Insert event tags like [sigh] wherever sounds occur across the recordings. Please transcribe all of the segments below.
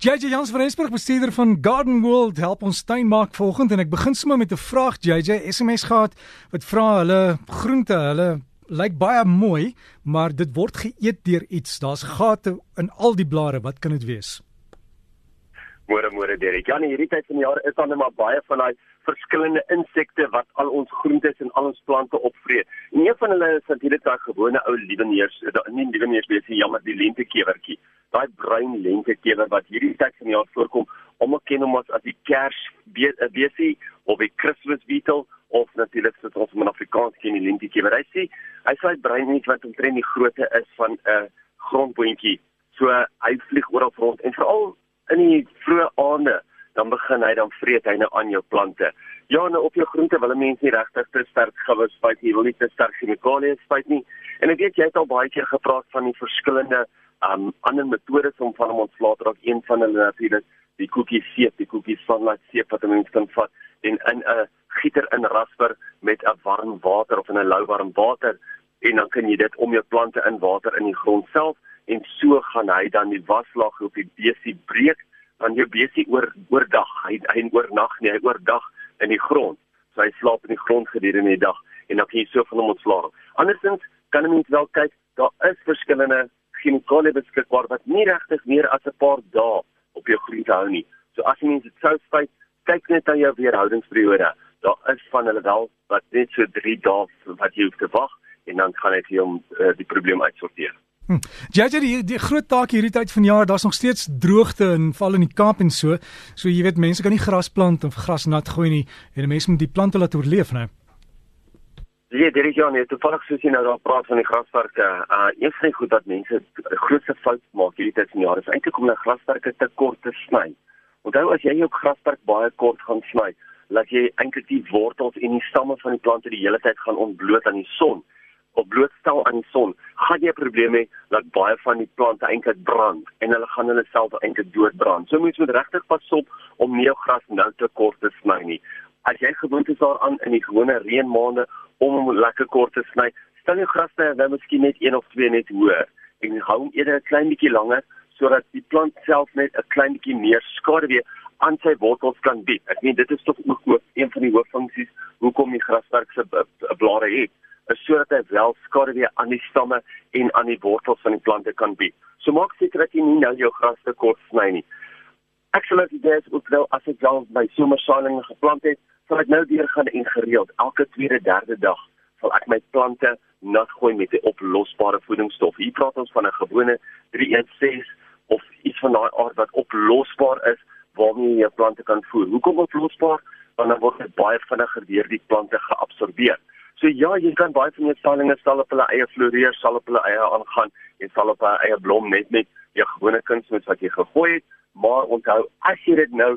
JJ Jans van Rensburg bestuurder van Garden World help ons tuin maak volgende en ek begin sommer met 'n vraag. JJ SMS gehad wat vra hulle groente hulle lyk baie mooi maar dit word geëet deur iets. Daar's gate in al die blare. Wat kan dit wees? Môre môre Derek. Ja nee hierdie tyd van die jaar is dan net maar baie van daai verskillende insekte wat al ons groentes en al ons plante opvreet en een van hulle is natuurlik daai gewone ou lieweneers nie lieweneers wees nie jammer die lentekewertjie daai bruin lentekewer wat hierdie tyd van die jaar voorkom, almal ken hom as die kers besie of die Christmas beetle of natuurlik soos ons in Afrikaans ken die lentekewer. Hy sê hy sê bruin net wat omtrent die grootte is van 'n grondboontjie. So hy vlieg oral rond en veral in die vroeë aande dan begin hy dan vreet hy nou aan jou plante. Ja, nou op jou groente wil mense nie regtig te sterk gewis spuit nie. Jy wil nie te sterk chemikalieë spuit nie. En ek weet jy het al baie keer gepraat van die verskillende um ander metodes om van hom ontslae te raak. Een van hulle natuurlik die koekie seep, die koekie sunlight seep wat 'n mens kan vat en in 'n gieter in rasper met 'n warm water of in 'n lou warm water en dan kan jy dit om jou plante in water in die grond self en so gaan hy dan die waslaag op die besie breek dan jou besie oor oordag hy hy oornag nie hy oordag in die grond so hy slaap in die grond gedurende die dag en dan kan jy so van hom ontslaa. Andersins kan 'n mens wel kyk daar is verskillende chemikalie beskikbaar wat nie regtig meer as 'n paar dae op jou groente hou nie. So as jy mens dit sou spuit, kyk net na jou weerhoudingsperiode. Daar is van hulle wel wat net so 3 dae wat jy hoef te wag en dan gaan dit om uh, die probleem uitsorteer. Hm. Ja, die, die groot taak hierdie tyd van jaar, daar's nog steeds droogte en val in die Kaap en so. So jy weet mense kan nie gras plant of gras nat gooi nie en mense moet die plante laat oorleef, né? Ja, dit is ja net toevallig soos jy nou daar praat van die grasperke. Uh een van die goed wat mense grootste fout maak hierdie tyd van jaar is eintlik om hulle grasperke te kort te sny. Onthou as jy jou grasperk baie kort gaan sny, laat jy eintlik die wortels en die stamme van die plante die hele tyd gaan ontbloot aan die son. Op blootstel aan die son, gaan jy probleme hê dat baie van die plante eintlik brand en hulle gaan hulle self eintlik doodbrand. So moet jy regtig pas op om nie jou gras nou te kort te sny nie. As jy gewoond is daaraan in die gewone reënmaande om hom lekker kort te sny. Stel jou grasne dan miskien net 1 of 2 net hoër en hou hom eerder 'n klein bietjie langer sodat die plant self net 'n klein bietjie meer skaduwee aan sy wortels kan bied. Ek meen dit is tog ook een van die hooffunksies hoekom die grasperk se blare het, sodat hy wel skaduwee aan die stamme en aan die wortels van die plante kan bied. So maak seker dat jy nie nou jou gras te kort sny nie. Ek sal dit dis ook nou as ek al my somersaailinge geplant het, sal ek nou deur gaan en gereeld elke tweede derde dag sal ek my plante nat gooi met 'n oplosbare voedingsstof. Hier praat ons van 'n gewone 316 of iets van daai aard wat oplosbaar is waarmee jy jou plante kan voer. Hoekom oplosbaar? Want dan word dit baie vinniger deur die plante geabsorbeer. So ja, jy kan baie van jou saailinge sal op hulle eie floreer, sal op hulle eie aangaan en sal op hulle eie blom net met jou gewone kunsmis wat jy gegooi het, maar onthou as jy dit nou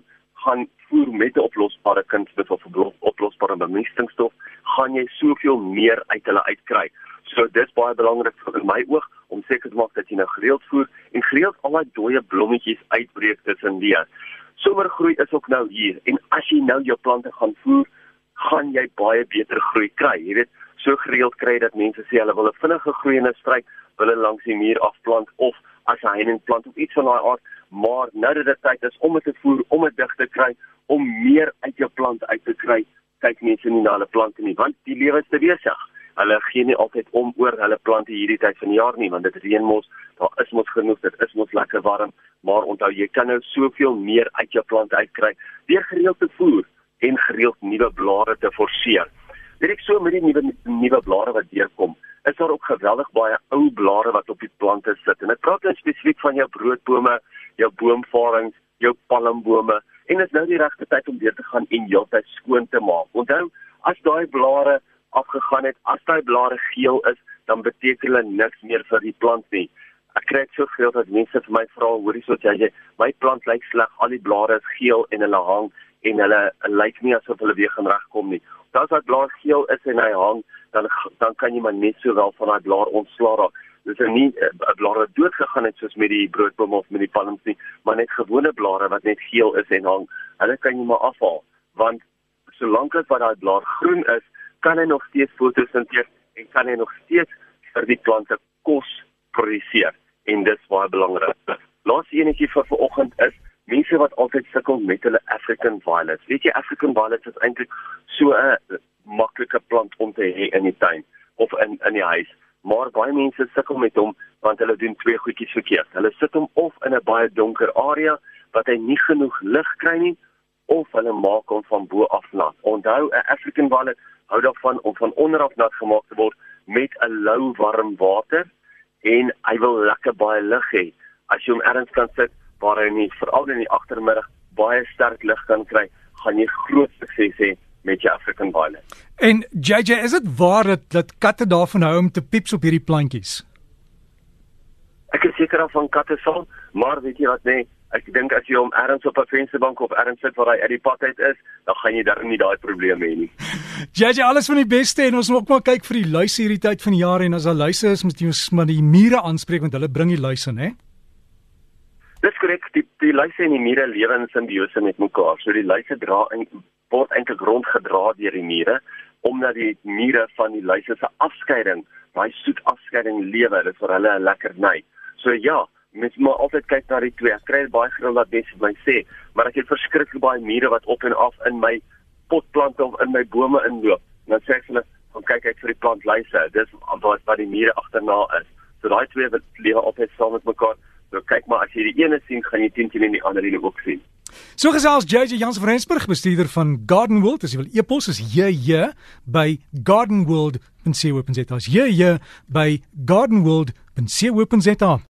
gaan voer met 'n oplosbare kunsmis of 'n oplosbare bemestingsstof, gaan jy soveel meer uit hulle uitkry. So dis baie belangrik vir my oog om seker te maak dat jy nou gereeld voer en gereeld al daai dooie blommetjies uitbreek tussen die. Somergroei is ook nou hier en as jy nou jou plante gaan voer, gaan jy baie beter groei kry. Jy weet, so gereeld kry dat mense sê hulle wil 'n vinnige groeiende struik wil hulle langs die muur afplant of as 'n heuningplant of iets van daai aard maar nou dat dit tyd is om dit te voer, om dit dig te kry, om meer uit jou plant uit te kry, kyk mense nie na hulle plante nie, want die lewe is te besig. Hulle gee nie altyd om oor hulle plante hierdie tyd van die jaar nie, want dit reën mos, daar is mos genoeg, dit is mos lekker warm, maar onthou jy kan nou soveel meer uit jou plante uitkry deur gereeld te voer en gereeld nuwe blare te forceer. Dit ek so met die nuwe nuwe blare wat deurkom is daar ook geweldig baie ou blare wat op die plante sit. En ek praat nou spesifiek van jou broodbome, jou boomvarings, jou palmbome en dit is nou die regte tyd om weer te gaan en heeltyd skoon te maak. Onthou, as daai blare afgegaan het, as daai blare geel is, dan beteken hulle niks meer vir die plant nie. Ek kry so veel dat mense vir my vra, hoorie so jy, my plant lyk sleg, al die blare is geel en hulle hang en hulle lyk nie asof hulle weer gaan regkom nie. As daai blaar geel is en hy hang, dan dan kan jy maar net sowel van daai blaar ontslaa raak dis nou nie 'n uh, blare dood gegaan het soos met die broodboom of met die palms nie, maar net gewone blare wat net geel is en hang. Hulle kan jy maar afhaal want solank as wat daai blaar groen is, kan hy nog steeds fotosintees en kan hy nog steeds vir die plante kos produseer en dit is baie belangrik. Laaste enetjie vir vanoggend is mense wat altyd sukkel met hulle African violets. Weet jy African violets is eintlik so 'n maklike plant om te hê in die tuin of in in die huis. Maar baie mense sukkel met hom want hulle doen twee goedjies verkeerd. Hulle sit hom of in 'n baie donker area wat hy nie genoeg lig kry nie of hulle maak hom van bo af nat. Onthou 'n African violet hou daarvan om van onder af nat gemaak te word met 'n lou warm water en hy wil lekker baie lig hê. As jy hom ergens kan sit waar hy nie veral in die agtermiddag baie sterk lig kan kry, gaan jy groot sukses hê met jou African violet. En JJ, is dit waar dat dat katte daarvan hou om te pieps op hierdie plantjies? Ek is seker van katte sal, maar weet jy wat nee, ek dink as jy hom ergens op 'n vensterbank of ergens sit waar hy uit die pad uit is, dan gaan jy daar nie daai probleme hê nie. [laughs] JJ, alles van die beste en ons moet ook maar kyk vir die luise hierdie tyd van die jaar en as daar luise is, moet jy ons maar die mure aanspreek want hulle bring die luise, né? Dis korrek, die die luise en die mure lewe in simbiose met mekaar. So die luise dra en word eintlik rondgedra deur die mure omdat die mure van die luise se afskeiding, daai soet afskeiding lewe, dit vir hulle 'n lekker ny. So ja, mens moet altyd kyk na die twee. Ek kry baie gereeld dat mense my sê, maar ek het verskriklik baie mure wat op en af in my potplante of in my bome inloop. Dan sê ek hulle, "Kom kyk uit vir die plantlyse." Dis wat wat die mure agterna is. So daai twee wat lewe altyd saam met mekaar. So kyk maar as jy die ene sien, gaan jy teen teen die ander een ook sien. So gesels JJ Jans van Rensburg, bestuurder van Garden World. As jy wil e-pos is JJ by gardenworld.co.za. As JJ by gardenworld.co.za.